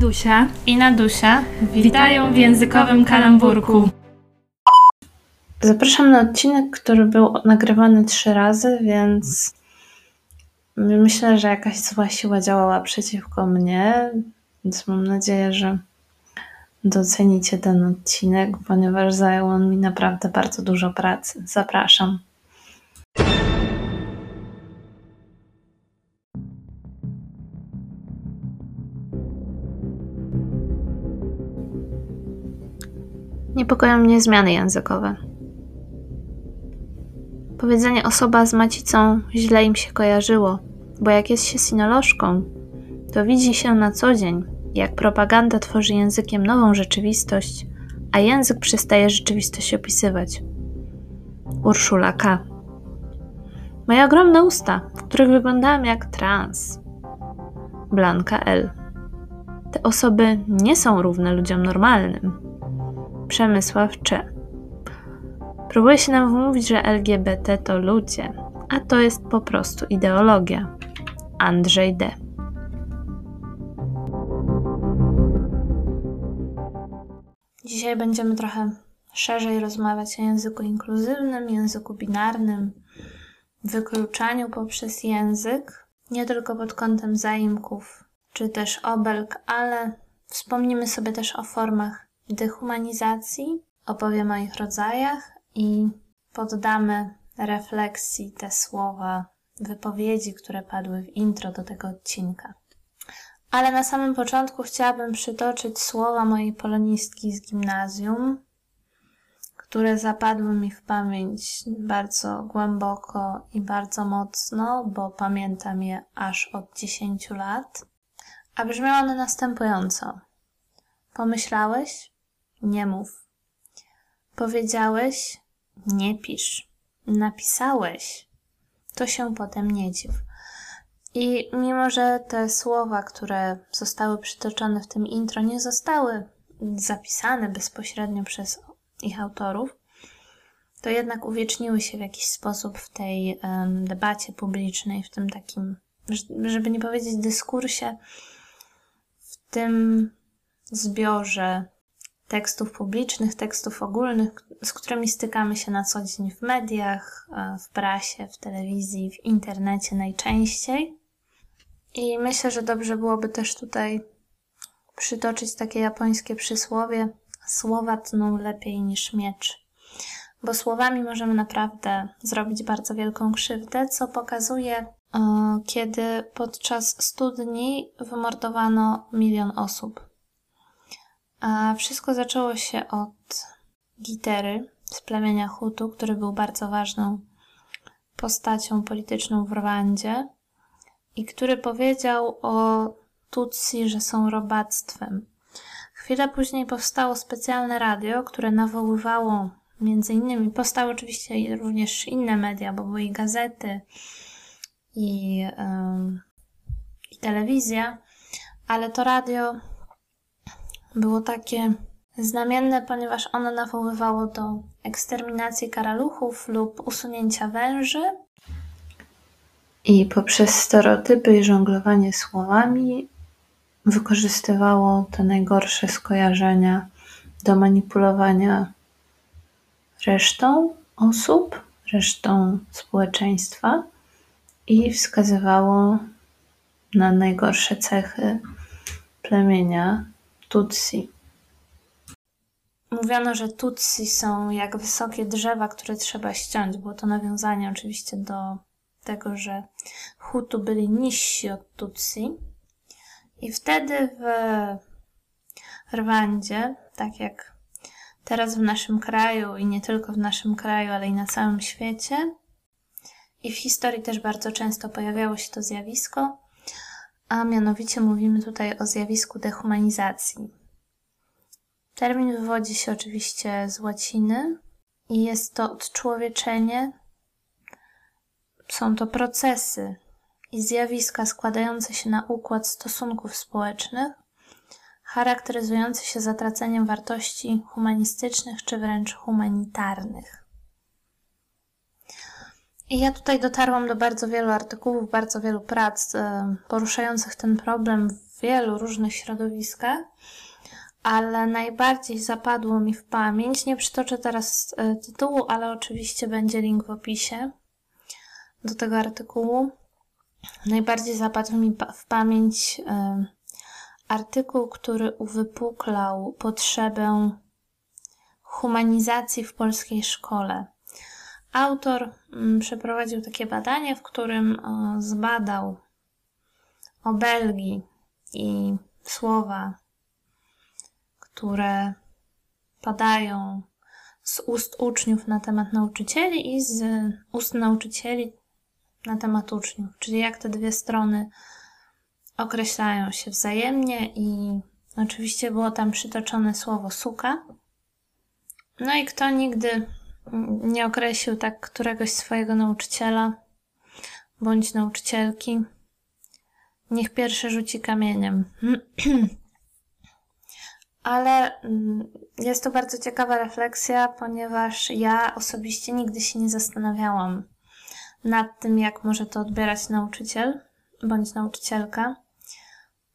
Adusia i Nadusia witają w językowym kalamburku. Zapraszam na odcinek, który był nagrywany trzy razy, więc myślę, że jakaś zła siła działała przeciwko mnie, więc mam nadzieję, że docenicie ten odcinek, ponieważ zajął on mi naprawdę bardzo dużo pracy. Zapraszam. Niepokoją mnie zmiany językowe. Powiedzenie osoba z macicą źle im się kojarzyło, bo jak jest się sinolożką, to widzi się na co dzień, jak propaganda tworzy językiem nową rzeczywistość, a język przestaje rzeczywistość opisywać. Urszula K. Moje ogromne usta, w których wyglądałam jak trans. Blanka L. Te osoby nie są równe ludziom normalnym. Przemysław Cze. Próbuje się nam wmówić, że LGBT to ludzie, a to jest po prostu ideologia. Andrzej D. Dzisiaj będziemy trochę szerzej rozmawiać o języku inkluzywnym, języku binarnym, wykluczaniu poprzez język, nie tylko pod kątem zaimków czy też obelg, ale wspomnimy sobie też o formach dehumanizacji, opowiemy o ich rodzajach i poddamy refleksji te słowa, wypowiedzi, które padły w intro do tego odcinka. Ale na samym początku chciałabym przytoczyć słowa mojej polonistki z gimnazjum, które zapadły mi w pamięć bardzo głęboko i bardzo mocno, bo pamiętam je aż od 10 lat. A brzmiały one następująco. Pomyślałeś? Nie mów. Powiedziałeś? Nie pisz. Napisałeś? To się potem nie dziw. I mimo, że te słowa, które zostały przytoczone w tym intro, nie zostały zapisane bezpośrednio przez ich autorów, to jednak uwieczniły się w jakiś sposób w tej um, debacie publicznej, w tym takim, żeby nie powiedzieć dyskursie, w tym zbiorze tekstów publicznych, tekstów ogólnych, z którymi stykamy się na co dzień w mediach, e, w prasie, w telewizji, w internecie najczęściej. I myślę, że dobrze byłoby też tutaj przytoczyć takie japońskie przysłowie: słowa tną lepiej niż miecz. Bo słowami możemy naprawdę zrobić bardzo wielką krzywdę, co pokazuje, e, kiedy podczas studni wymordowano milion osób. A wszystko zaczęło się od Gitery z plemienia Hutu, który był bardzo ważną postacią polityczną w Rwandzie i który powiedział o Tutsi, że są robactwem. Chwilę później powstało specjalne radio, które nawoływało między innymi, powstały oczywiście również inne media, bo były i gazety i, yy, i telewizja, ale to radio było takie znamienne, ponieważ ono nawoływało do eksterminacji karaluchów lub usunięcia węży. I poprzez stereotypy i żonglowanie słowami wykorzystywało te najgorsze skojarzenia do manipulowania resztą osób, resztą społeczeństwa i wskazywało na najgorsze cechy plemienia Tutsi. Mówiono, że Tutsi są jak wysokie drzewa, które trzeba ściąć. Było to nawiązanie oczywiście do tego, że Hutu byli niżsi od Tutsi. I wtedy w Rwandzie, tak jak teraz w naszym kraju i nie tylko w naszym kraju, ale i na całym świecie, i w historii też bardzo często pojawiało się to zjawisko, a mianowicie mówimy tutaj o zjawisku dehumanizacji. Termin wywodzi się oczywiście z łaciny i jest to odczłowieczenie. Są to procesy i zjawiska składające się na układ stosunków społecznych, charakteryzujący się zatraceniem wartości humanistycznych czy wręcz humanitarnych. Ja tutaj dotarłam do bardzo wielu artykułów, bardzo wielu prac e, poruszających ten problem w wielu różnych środowiskach, ale najbardziej zapadło mi w pamięć, nie przytoczę teraz e, tytułu, ale oczywiście będzie link w opisie do tego artykułu. Najbardziej zapadł mi w pamięć e, artykuł, który uwypuklał potrzebę humanizacji w polskiej szkole. Autor mm, przeprowadził takie badanie, w którym zbadał obelgi i słowa, które padają z ust uczniów na temat nauczycieli i z ust nauczycieli na temat uczniów, czyli jak te dwie strony określają się wzajemnie i oczywiście było tam przytoczone słowo suka. No i kto nigdy nie określił tak któregoś swojego nauczyciela bądź nauczycielki, niech pierwszy rzuci kamieniem. Ale mm, jest to bardzo ciekawa refleksja, ponieważ ja osobiście nigdy się nie zastanawiałam nad tym, jak może to odbierać nauczyciel bądź nauczycielka,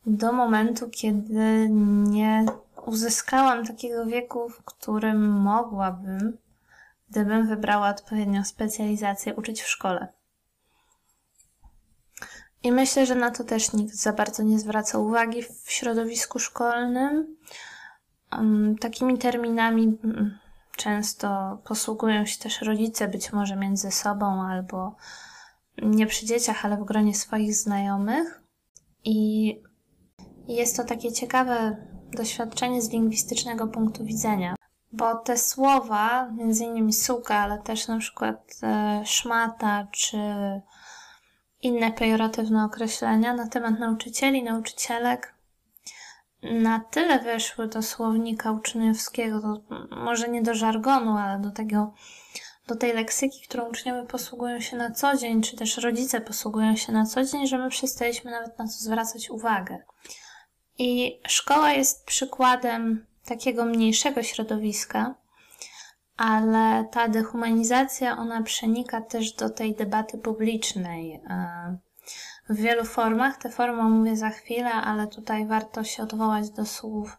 do momentu, kiedy nie uzyskałam takiego wieku, w którym mogłabym, gdybym wybrała odpowiednią specjalizację, uczyć w szkole. I myślę, że na to też nikt za bardzo nie zwraca uwagi w środowisku szkolnym. Takimi terminami mm, często posługują się też rodzice, być może między sobą albo nie przy dzieciach, ale w gronie swoich znajomych. I jest to takie ciekawe doświadczenie z lingwistycznego punktu widzenia, bo te słowa, między innymi suka, ale też na przykład e, szmata czy inne pejoratywne określenia na temat nauczycieli, nauczycielek, na tyle weszły do słownika uczniowskiego, do, może nie do żargonu, ale do tego, do tej leksyki, którą uczniowie posługują się na co dzień, czy też rodzice posługują się na co dzień, że my przestaliśmy nawet na to zwracać uwagę. I szkoła jest przykładem takiego mniejszego środowiska, ale ta dehumanizacja, ona przenika też do tej debaty publicznej. E, w wielu formach, te formy omówię za chwilę, ale tutaj warto się odwołać do słów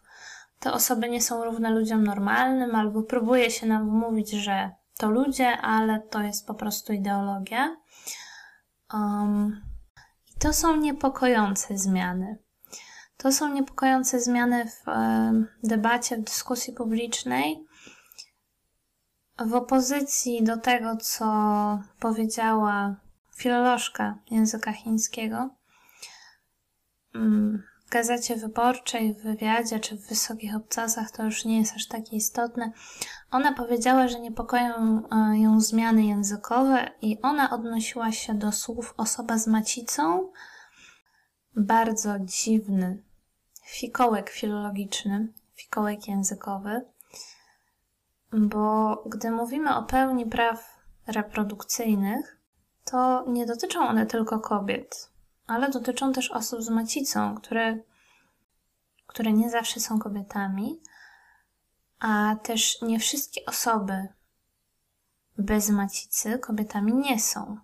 te osoby nie są równe ludziom normalnym, albo próbuje się nam mówić, że to ludzie, ale to jest po prostu ideologia. Um, I to są niepokojące zmiany. To są niepokojące zmiany w debacie, w dyskusji publicznej, w opozycji do tego, co powiedziała filolożka języka chińskiego mm, w gazecie wyborczej, w wywiadzie czy w wysokich obcasach, to już nie jest aż takie istotne. Ona powiedziała, że niepokoją e, ją zmiany językowe i ona odnosiła się do słów osoba z macicą. Bardzo dziwny fikołek filologiczny, fikołek językowy, bo gdy mówimy o pełni praw reprodukcyjnych, to nie dotyczą one tylko kobiet, ale dotyczą też osób z macicą, które, które nie zawsze są kobietami, a też nie wszystkie osoby bez macicy kobietami nie są.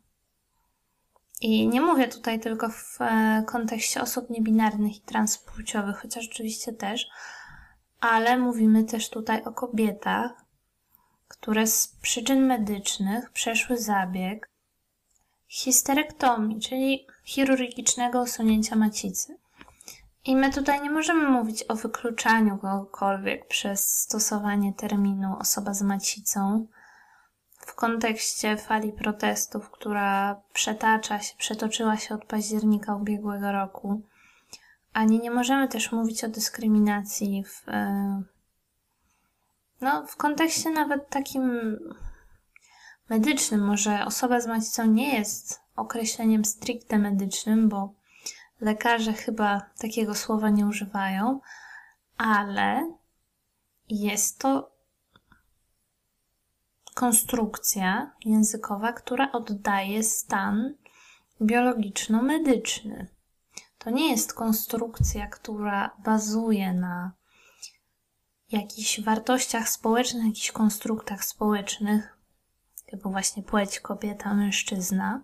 I nie mówię tutaj tylko w e, kontekście osób niebinarnych i transpłciowych, chociaż oczywiście też, ale mówimy też tutaj o kobietach, które z przyczyn medycznych przeszły zabieg histerektomii, czyli chirurgicznego usunięcia macicy. I my tutaj nie możemy mówić o wykluczaniu kogokolwiek przez stosowanie terminu osoba z macicą, w kontekście fali protestów, która przetacza się, przetoczyła się od października ubiegłego roku. Ani nie możemy też mówić o dyskryminacji w, e, no, w kontekście nawet takim medycznym. Może osoba z macicą nie jest określeniem stricte medycznym, bo lekarze chyba takiego słowa nie używają, ale jest to konstrukcja językowa, która oddaje stan biologiczno-medyczny. To nie jest konstrukcja, która bazuje na jakichś wartościach społecznych, jakichś konstruktach społecznych, typu właśnie płeć kobieta, mężczyzna.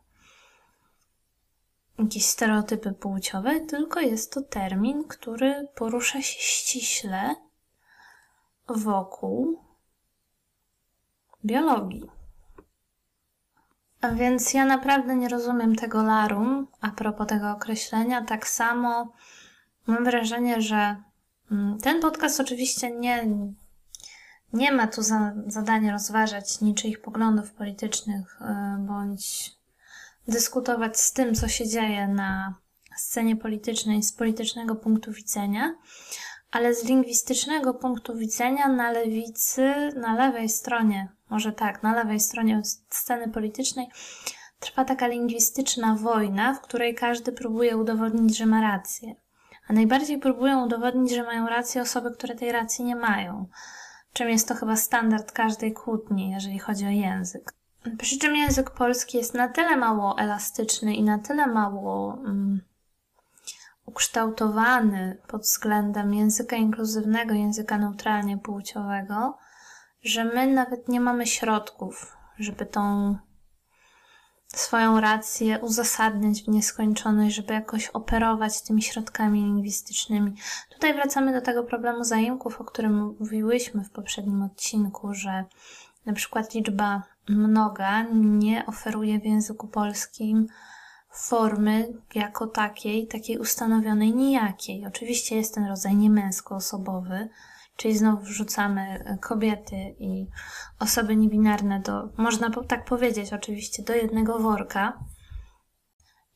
jakieś stereotypy płciowe, tylko jest to termin, który porusza się ściśle wokół biologii. A więc ja naprawdę nie rozumiem tego larum a propos tego określenia. Tak samo mam wrażenie, że mm, ten podcast oczywiście nie, nie ma tu za, zadania rozważać niczyich poglądów politycznych e, bądź dyskutować z tym, co się dzieje na scenie politycznej z politycznego punktu widzenia, ale z lingwistycznego punktu widzenia na lewicy, na lewej stronie, może tak, na lewej stronie sceny politycznej trwa taka lingwistyczna wojna, w której każdy próbuje udowodnić, że ma rację. A najbardziej próbują udowodnić, że mają rację osoby, które tej racji nie mają. Czym jest to chyba standard każdej kłótni, jeżeli chodzi o język. Przy czym język polski jest na tyle mało elastyczny i na tyle mało um, ukształtowany pod względem języka inkluzywnego, języka neutralnie płciowego, że my nawet nie mamy środków, żeby tą swoją rację uzasadniać w nieskończoność, żeby jakoś operować tymi środkami lingwistycznymi. Tutaj wracamy do tego problemu zaimków, o którym mówiłyśmy w poprzednim odcinku, że na przykład liczba mnoga nie oferuje w języku polskim formy jako takiej, takiej ustanowionej nijakiej. Oczywiście jest ten rodzaj niemęskoosobowy, czyli znowu wrzucamy e, kobiety i osoby niebinarne do, można tak powiedzieć oczywiście, do jednego worka.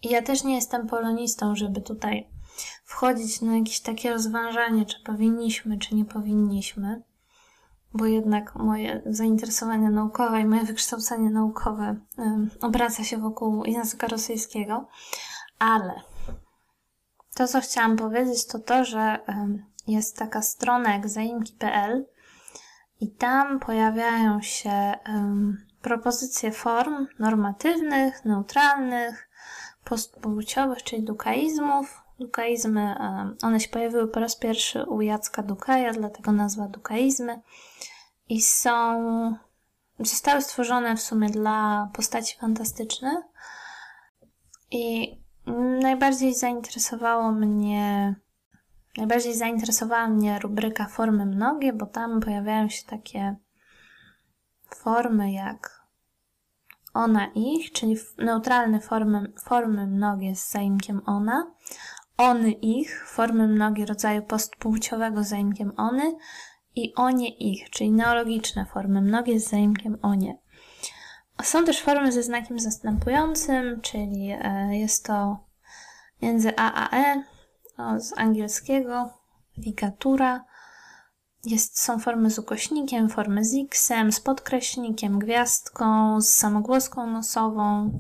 I ja też nie jestem polonistą, żeby tutaj wchodzić na jakieś takie rozważanie, czy powinniśmy, czy nie powinniśmy bo jednak moje zainteresowanie naukowe i moje wykształcenie naukowe obraca się wokół języka rosyjskiego, ale to, co chciałam powiedzieć, to to, że jest taka strona jak zaimki.pl i tam pojawiają się propozycje form normatywnych, neutralnych, postpłciowych, czyli dukaizmów. Dukaizmy, one się pojawiły po raz pierwszy u Jacka Dukaja, dlatego nazwa dukaizmy i są. zostały stworzone w sumie dla postaci fantastycznych. I najbardziej zainteresowało mnie. Najbardziej zainteresowała mnie rubryka formy mnogie, bo tam pojawiają się takie formy jak ona, ich, czyli neutralne formy, formy mnogie z zaimkiem ona, ony, ich, formy mnogie rodzaju postpłciowego z zaimkiem ony, i onie ich, czyli neologiczne formy, mnogie z zaimkiem onie. Są też formy ze znakiem zastępującym, czyli e, jest to między a a e, z angielskiego, ligatura. Jest, są formy z ukośnikiem, formy z x-em, z podkreśnikiem, gwiazdką, z samogłoską nosową,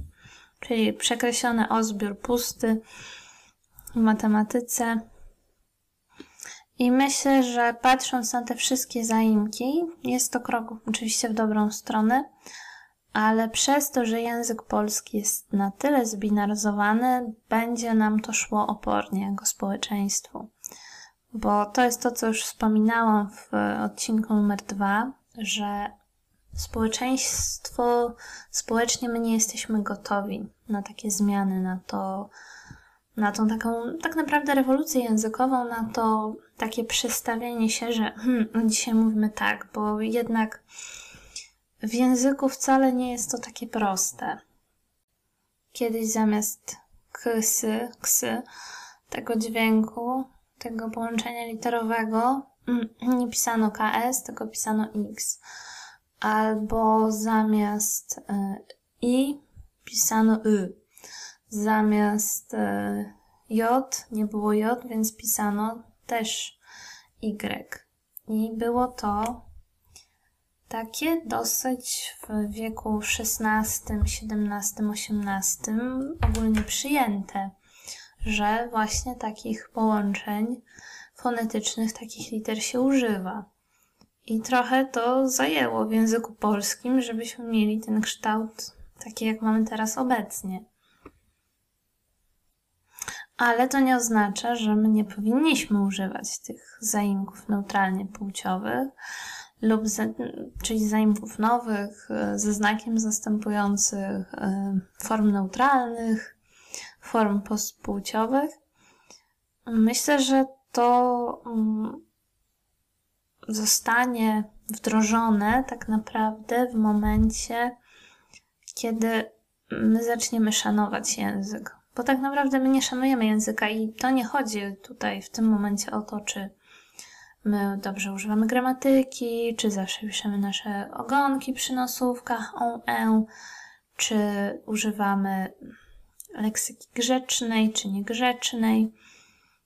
czyli przekreślony ozbiór pusty w matematyce. I myślę, że patrząc na te wszystkie zaimki, jest to krok oczywiście w dobrą stronę, ale przez to, że język polski jest na tyle zbinaryzowany, będzie nam to szło opornie jako społeczeństwu. Bo to jest to, co już wspominałam w odcinku numer dwa, że społeczeństwo, społecznie my nie jesteśmy gotowi na takie zmiany, na to, na tą taką tak naprawdę rewolucję językową, na to takie przestawienie się, że hmm, no dzisiaj mówimy tak, bo jednak w języku wcale nie jest to takie proste. Kiedyś zamiast ksy, ksy, tego dźwięku, tego połączenia literowego, hmm, nie pisano KS, tylko pisano X. Albo zamiast y, I pisano Y. Zamiast y, J nie było J, więc pisano też Y. I było to takie dosyć w wieku XVI, XVII, XVIII ogólnie przyjęte, że właśnie takich połączeń fonetycznych, takich liter się używa. I trochę to zajęło w języku polskim, żebyśmy mieli ten kształt taki, jak mamy teraz obecnie. Ale to nie oznacza, że my nie powinniśmy używać tych zaimków neutralnie płciowych lub czyli zaimków nowych e, ze znakiem zastępujących e, form neutralnych, form postpłciowych. Myślę, że to mm, zostanie wdrożone tak naprawdę w momencie, kiedy my zaczniemy szanować język. Bo tak naprawdę my nie szanujemy języka i to nie chodzi tutaj w tym momencie o to, czy my dobrze używamy gramatyki, czy zawsze piszemy nasze ogonki przy nosówkach, on, e, czy używamy leksyki grzecznej, czy niegrzecznej.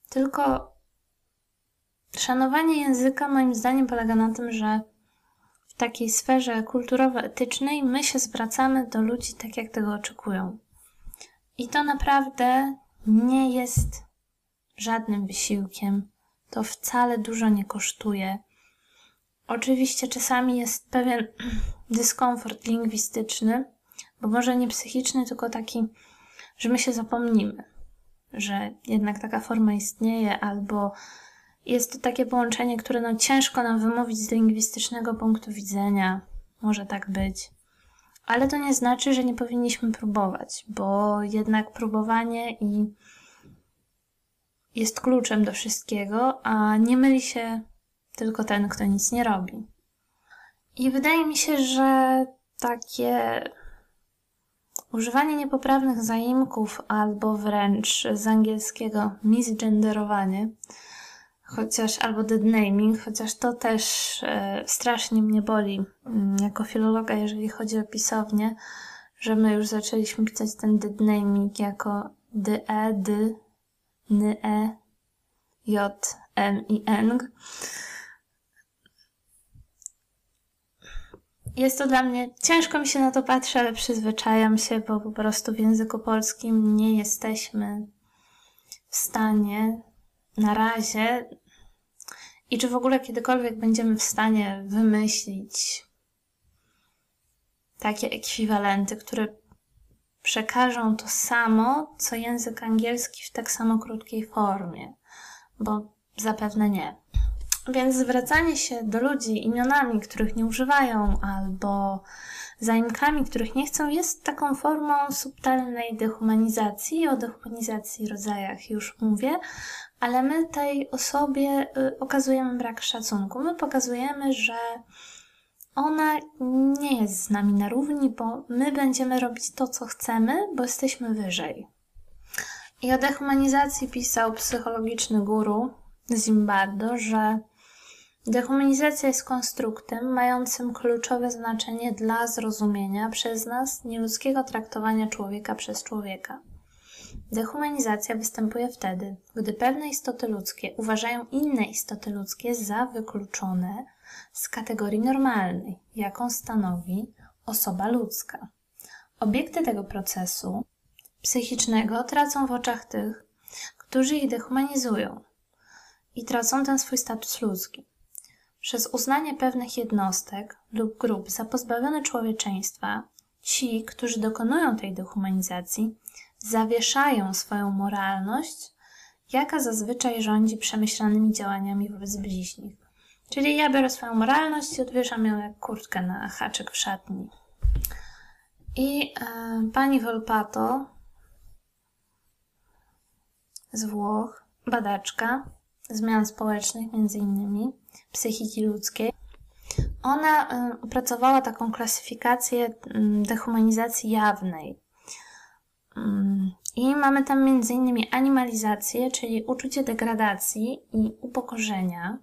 Tylko szanowanie języka moim zdaniem polega na tym, że w takiej sferze kulturowo-etycznej my się zwracamy do ludzi tak, jak tego oczekują. I to naprawdę nie jest żadnym wysiłkiem. To wcale dużo nie kosztuje. Oczywiście czasami jest pewien dyskomfort lingwistyczny, bo może nie psychiczny, tylko taki, że my się zapomnimy, że jednak taka forma istnieje, albo jest to takie połączenie, które no ciężko nam wymówić z lingwistycznego punktu widzenia. Może tak być. Ale to nie znaczy, że nie powinniśmy próbować, bo jednak próbowanie i jest kluczem do wszystkiego, a nie myli się tylko ten, kto nic nie robi. I wydaje mi się, że takie używanie niepoprawnych zaimków albo wręcz z angielskiego misgenderowanie chociaż albo dead naming, chociaż to też e, strasznie mnie boli mm, jako filologa, jeżeli chodzi o pisownię, że my już zaczęliśmy pisać ten dead naming jako d e d n e j m i n. Jest to dla mnie, ciężko mi się na to patrzy, ale przyzwyczajam się, bo po prostu w języku polskim nie jesteśmy w stanie na razie i czy w ogóle kiedykolwiek będziemy w stanie wymyślić takie ekwiwalenty, które przekażą to samo, co język angielski w tak samo krótkiej formie, bo zapewne nie. Więc zwracanie się do ludzi imionami, których nie używają, albo zaimkami, których nie chcą, jest taką formą subtelnej dehumanizacji. O dehumanizacji rodzajach już mówię, ale my tej osobie y, okazujemy brak szacunku. My pokazujemy, że ona nie jest z nami na równi, bo my będziemy robić to, co chcemy, bo jesteśmy wyżej. I o dehumanizacji pisał psychologiczny guru Zimbardo, że dehumanizacja jest konstruktem mającym kluczowe znaczenie dla zrozumienia przez nas nieludzkiego traktowania człowieka przez człowieka. Dehumanizacja występuje wtedy, gdy pewne istoty ludzkie uważają inne istoty ludzkie za wykluczone z kategorii normalnej, jaką stanowi osoba ludzka. Obiekty tego procesu psychicznego tracą w oczach tych, którzy ich dehumanizują i tracą ten swój status ludzki. Przez uznanie pewnych jednostek lub grup za pozbawione człowieczeństwa, ci, którzy dokonują tej dehumanizacji, zawieszają swoją moralność, jaka zazwyczaj rządzi przemyślanymi działaniami wobec bliźnich. Czyli ja biorę swoją moralność i odwieszam ją jak kurtkę na haczyk w szatni. I e, pani Volpato z Włoch, badaczka zmian społecznych, między innymi psychiki ludzkiej, ona e, opracowała taką klasyfikację dehumanizacji jawnej. I mamy tam innymi animalizację, czyli uczucie degradacji i upokorzenia,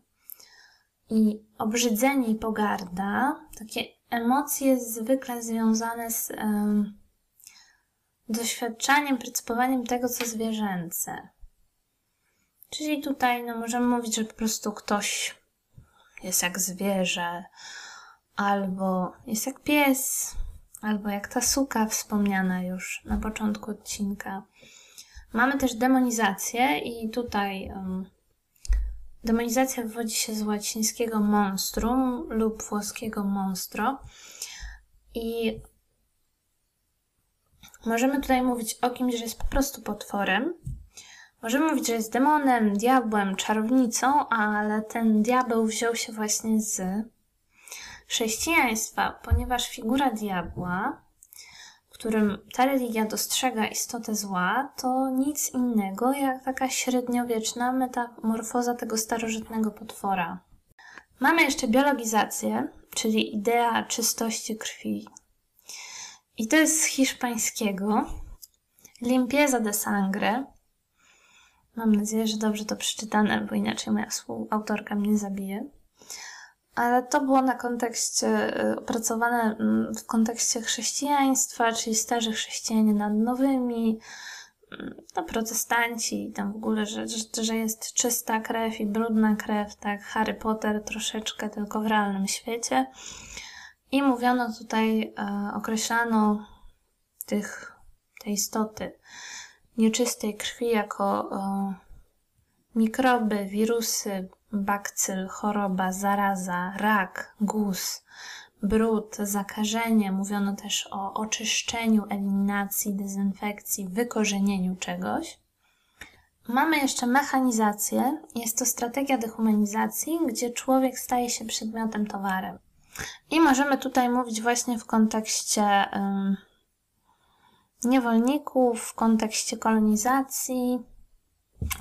i obrzydzenie i pogarda, takie emocje zwykle związane z um, doświadczaniem, percepowaniem tego, co zwierzęce. Czyli tutaj no, możemy mówić, że po prostu ktoś jest jak zwierzę, albo jest jak pies, albo jak ta suka wspomniana już na początku odcinka. Mamy też demonizację i tutaj um, demonizacja wywodzi się z łacińskiego monstrum lub włoskiego monstro i możemy tutaj mówić o kimś, że jest po prostu potworem. Możemy mówić, że jest demonem, diabłem, czarownicą, ale ten diabeł wziął się właśnie z chrześcijaństwa, ponieważ figura diabła, którym ta religia dostrzega istotę zła, to nic innego jak taka średniowieczna metamorfoza tego starożytnego potwora. Mamy jeszcze biologizację, czyli idea czystości krwi. I to jest z hiszpańskiego limpieza de sangre. Mam nadzieję, że dobrze to przeczytane, bo inaczej moja współautorka mnie zabije ale to było na kontekście, y, opracowane mm, w kontekście chrześcijaństwa, czyli starzy chrześcijanie nad nowymi, mm, no, protestanci, tam w ogóle, że, że, że jest czysta krew i brudna krew, tak, Harry Potter troszeczkę tylko w realnym świecie. I mówiono tutaj, e, określano tych, te istoty nieczystej krwi jako e, mikroby, wirusy, bakcyl, choroba, zaraza, rak, guz, brud, zakażenie. Mówiono też o oczyszczeniu, eliminacji, dezynfekcji, wykorzenieniu czegoś. Mamy jeszcze mechanizację. Jest to strategia dehumanizacji, gdzie człowiek staje się przedmiotem, towarem. I możemy tutaj mówić właśnie w kontekście niewolników, w kontekście kolonizacji,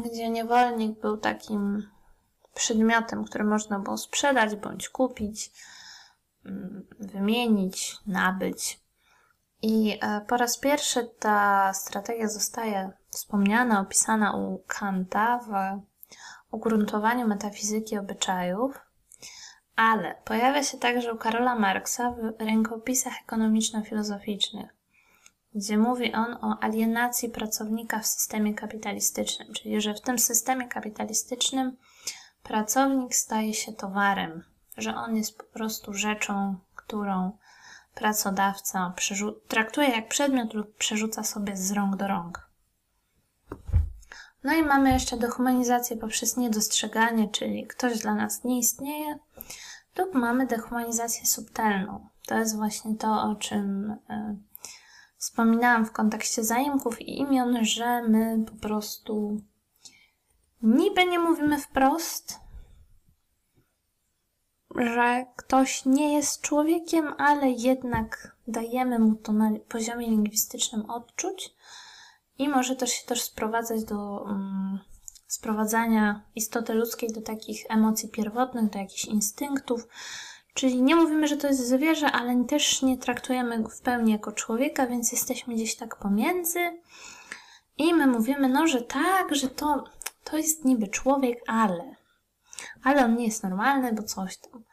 gdzie niewolnik był takim przedmiotem, który można było sprzedać bądź kupić, mm, wymienić, nabyć. I e, po raz pierwszy ta strategia zostaje wspomniana, opisana u Kanta w ugruntowaniu metafizyki obyczajów, ale pojawia się także u Karola Marksa w rękopisach ekonomiczno-filozoficznych, gdzie mówi on o alienacji pracownika w systemie kapitalistycznym, czyli że w tym systemie kapitalistycznym pracownik staje się towarem, że on jest po prostu rzeczą, którą pracodawca traktuje jak przedmiot lub przerzuca sobie z rąk do rąk. No i mamy jeszcze dehumanizację poprzez niedostrzeganie, czyli ktoś dla nas nie istnieje, lub mamy dehumanizację subtelną. To jest właśnie to, o czym y, wspominałam w kontekście zaimków i imion, że my po prostu niby nie mówimy wprost, że ktoś nie jest człowiekiem, ale jednak dajemy mu to na poziomie lingwistycznym odczuć i może też się też sprowadzać do um, sprowadzania istoty ludzkiej do takich emocji pierwotnych, do jakichś instynktów. Czyli nie mówimy, że to jest zwierzę, ale też nie traktujemy go w pełni jako człowieka, więc jesteśmy gdzieś tak pomiędzy. I my mówimy, no, że tak, że to, to jest niby człowiek, ale. Ale on nie jest normalny, bo coś tam.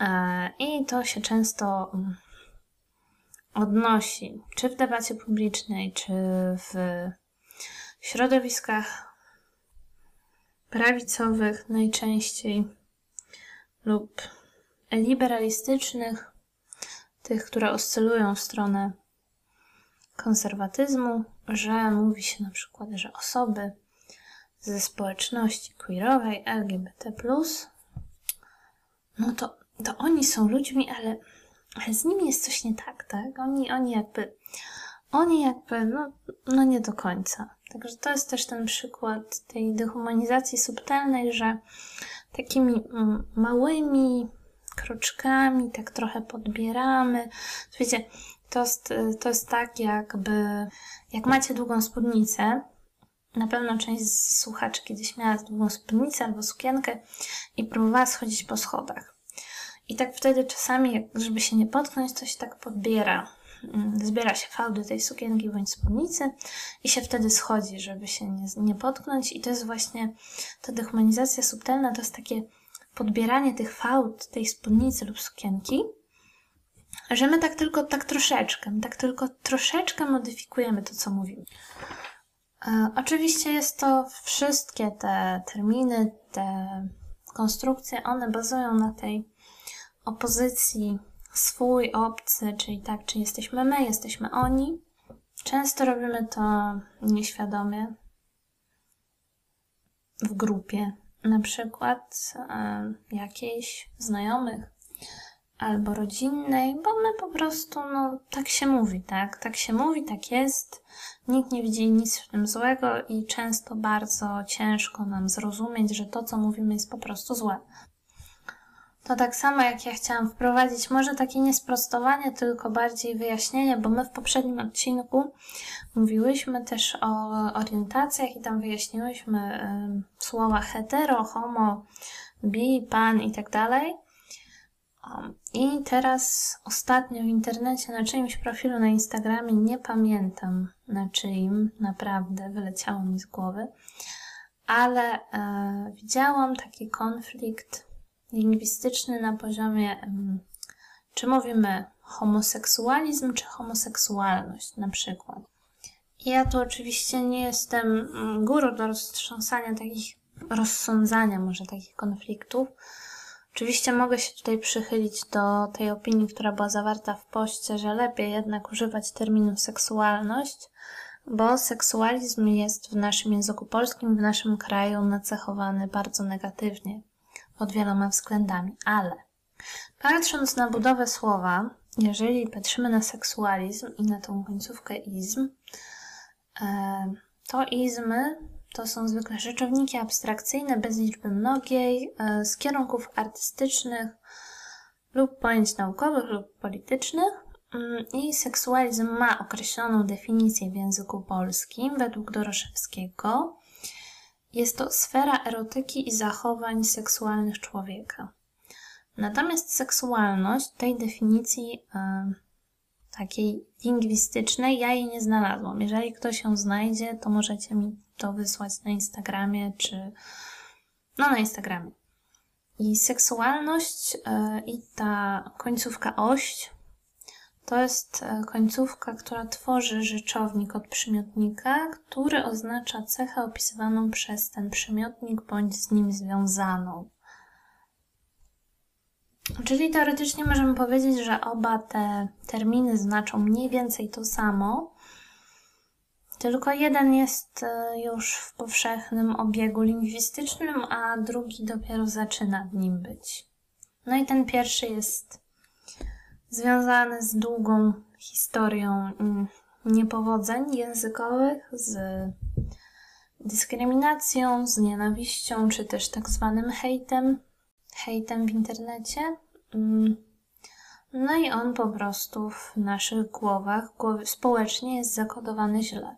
E, I to się często mm, odnosi, czy w debacie publicznej, czy w środowiskach prawicowych najczęściej lub liberalistycznych, tych, które oscylują w stronę konserwatyzmu, że mówi się na przykład, że osoby ze społeczności queerowej LGBT, no to, to oni są ludźmi, ale, ale z nimi jest coś nie tak, tak? Oni, oni jakby, oni jakby, no, no nie do końca. Także to jest też ten przykład tej dehumanizacji subtelnej, że takimi mm, małymi kroczkami tak trochę podbieramy. Wiecie, to jest, to jest tak jakby, jak macie długą spódnicę, na pewno część z słuchaczy kiedyś miała długą spódnicę albo sukienkę i próbowała schodzić po schodach. I tak wtedy czasami, żeby się nie potknąć, to się tak podbiera. Mm, zbiera się fałdy tej sukienki bądź spódnicy i się wtedy schodzi, żeby się nie, nie potknąć. I to jest właśnie ta dehumanizacja subtelna, to jest takie podbieranie tych fałd tej spódnicy lub sukienki, że my tak tylko, tak troszeczkę, tak tylko troszeczkę modyfikujemy to, co mówimy. E, oczywiście jest to wszystkie te terminy, te konstrukcje, one bazują na tej opozycji swój, obcy, czyli tak, czy jesteśmy my, jesteśmy oni. Często robimy to nieświadomie w grupie, na przykład e, jakiejś znajomych albo rodzinnej, bo my po prostu, no, tak się mówi, tak? Tak się mówi, tak jest. Nikt nie widzi nic w tym złego i często bardzo ciężko nam zrozumieć, że to, co mówimy, jest po prostu złe. To tak samo jak ja chciałam wprowadzić, może takie niesprostowanie, tylko bardziej wyjaśnienie, bo my w poprzednim odcinku mówiłyśmy też o orientacjach i tam wyjaśniłyśmy y, słowa hetero, homo, bi, pan i tak dalej. I teraz ostatnio w internecie na czyimś profilu na Instagramie, nie pamiętam na czyim, naprawdę wyleciało mi z głowy, ale e, widziałam taki konflikt lingwistyczny na poziomie, czy mówimy homoseksualizm, czy homoseksualność na przykład. Ja tu oczywiście nie jestem mm, guru do roztrząsania takich, rozsądzania może takich konfliktów. Oczywiście mogę się tutaj przychylić do tej opinii, która była zawarta w poście, że lepiej jednak używać terminu seksualność, bo seksualizm jest w naszym języku polskim, w naszym kraju nacechowany bardzo negatywnie pod wieloma względami, ale patrząc na budowę słowa, jeżeli patrzymy na seksualizm i na tą końcówkę izm, e, to izmy to są zwykle rzeczowniki abstrakcyjne bez liczby mnogiej, e, z kierunków artystycznych lub pojęć naukowych lub politycznych. Mm, I seksualizm ma określoną definicję w języku polskim według Doroszewskiego. Jest to sfera erotyki i zachowań seksualnych człowieka. Natomiast seksualność tej definicji e, takiej lingwistycznej ja jej nie znalazłam. Jeżeli ktoś ją znajdzie, to możecie mi to wysłać na Instagramie czy no na Instagramie. I seksualność e, i ta końcówka ość to jest e, końcówka, która tworzy rzeczownik od przymiotnika, który oznacza cechę opisywaną przez ten przymiotnik bądź z nim związaną. Czyli teoretycznie możemy powiedzieć, że oba te terminy znaczą mniej więcej to samo, tylko jeden jest e, już w powszechnym obiegu lingwistycznym, a drugi dopiero zaczyna w nim być. No i ten pierwszy jest związany z długą historią niepowodzeń językowych, z dyskryminacją, z nienawiścią, czy też tak zwanym hejtem, hejtem w internecie. Mm. No i on po prostu w naszych głowach, społecznie jest zakodowany źle.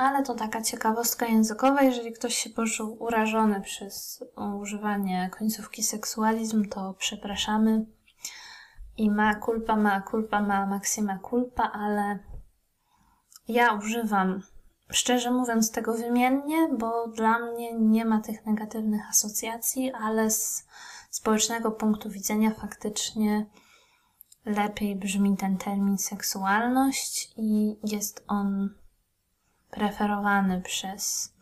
Ale to taka ciekawostka językowa. Jeżeli ktoś się poczuł urażony przez używanie końcówki seksualizm, to przepraszamy. I ma culpa, ma culpa, ma maksima culpa, ale ja używam, szczerze mówiąc, tego wymiennie, bo dla mnie nie ma tych negatywnych asocjacji, ale z społecznego punktu widzenia faktycznie lepiej brzmi ten termin seksualność i jest on preferowany przez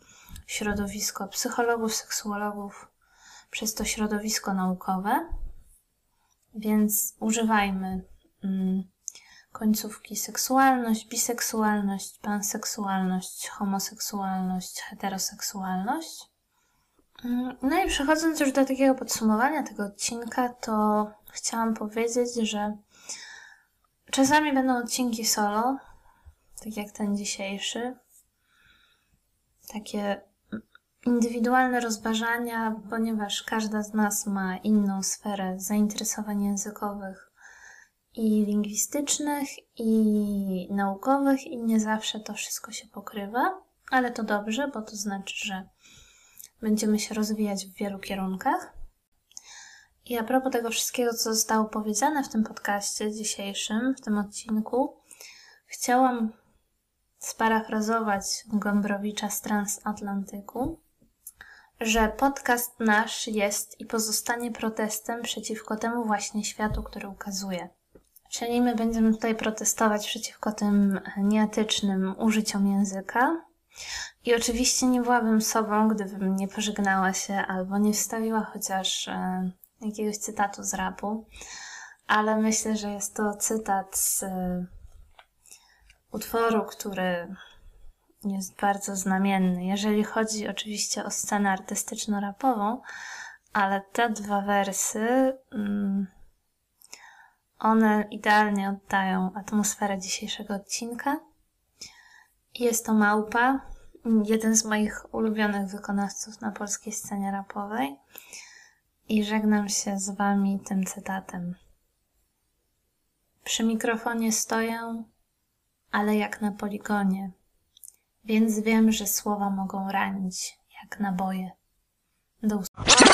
środowisko psychologów, seksuologów, przez to środowisko naukowe. Więc używajmy mm, końcówki seksualność, biseksualność, panseksualność, homoseksualność, heteroseksualność. Mm, no i przechodząc już do takiego podsumowania tego odcinka, to chciałam powiedzieć, że czasami będą odcinki solo, tak jak ten dzisiejszy, takie indywidualne rozważania, ponieważ każda z nas ma inną sferę zainteresowań językowych i lingwistycznych, i naukowych, i nie zawsze to wszystko się pokrywa, ale to dobrze, bo to znaczy, że będziemy się rozwijać w wielu kierunkach. I a propos tego wszystkiego, co zostało powiedziane w tym podcaście dzisiejszym, w tym odcinku, chciałam sparafrazować Gombrowicza z Transatlantyku, że podcast nasz jest i pozostanie protestem przeciwko temu właśnie światu, który ukazuje. Czyli my będziemy tutaj protestować przeciwko tym nieetycznym użyciom języka. I oczywiście nie byłabym sobą, gdybym nie pożegnała się albo nie wstawiła chociaż e, jakiegoś cytatu z rapu, ale myślę, że jest to cytat z e, utworu, który jest bardzo znamienny, jeżeli chodzi oczywiście o scenę artystyczno-rapową, ale te dwa wersy, mm, one idealnie oddają atmosferę dzisiejszego odcinka. Jest to Małpa, jeden z moich ulubionych wykonawców na polskiej scenie rapowej. i żegnam się z Wami tym cytatem. Przy mikrofonie stoję, ale jak na poligonie, więc wiem, że słowa mogą ranić jak naboje. Do usłyszenia.